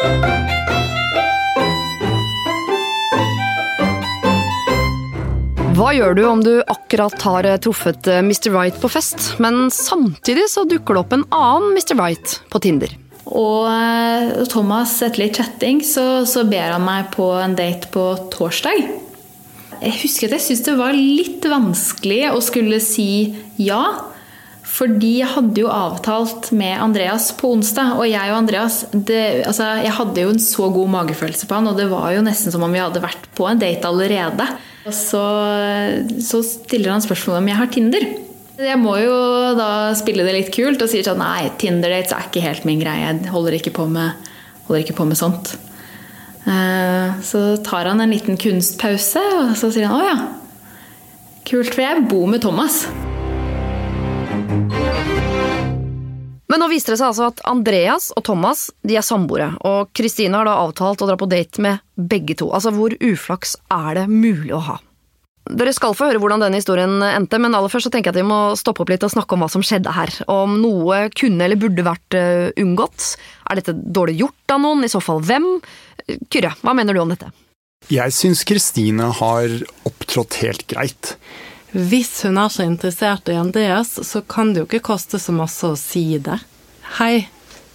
Hva gjør du om du akkurat har eh, truffet eh, Mr. Right på fest, men samtidig så dukker det opp en annen Mr. Right på Tinder? Og eh, Thomas, etter litt chatting, så, så ber han meg på en date på torsdag. Jeg husker at jeg syntes det var litt vanskelig å skulle si ja, fordi jeg hadde jo avtalt med Andreas på onsdag, og jeg og Andreas det, altså, Jeg hadde jo en så god magefølelse på han, og det var jo nesten som om vi hadde vært på en date allerede. Og så, så stiller han spørsmål om jeg har Tinder. Jeg må jo da spille det litt kult og sier sånn nei, Tinder-dates er ikke helt min greie. Jeg holder ikke på med, ikke på med sånt. Eh, så tar han en liten kunstpause, og så sier han å ja, kult, for jeg bor med Thomas. Men nå viser det seg altså at Andreas og Thomas de er samboere, og Kristine har da avtalt å dra på date med begge to. Altså, hvor uflaks er det mulig å ha? Dere skal få høre hvordan denne historien endte, men aller først så tenker jeg at vi må stoppe opp litt og snakke om hva som skjedde her. Om noe kunne eller burde vært uh, unngått. Er dette dårlig gjort av noen? I så fall hvem? Kyrre, hva mener du om dette? Jeg syns Kristine har opptrådt helt greit. Hvis hun er så interessert i Andreas, så kan det jo ikke koste så masse å si det. Hei,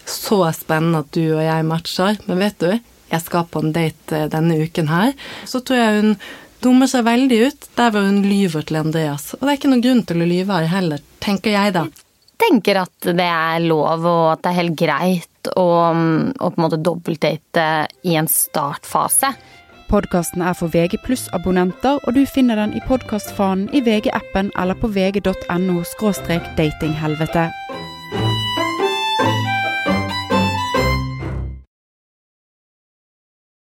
så spennende at du og jeg matcher, men vet du, jeg skal på en date eh, denne uken her. Så tror jeg hun dummer seg veldig ut der hvor hun lyver til Andreas. Og det er ikke noen grunn til å lyve her heller, tenker jeg da. tenker at det er lov, og at det er helt greit å, å på en måte dobbeltdate i en startfase. Podkasten er for VG abonnenter, og du finner den i podkastfanen i VG-appen eller på vg.no datinghelvete.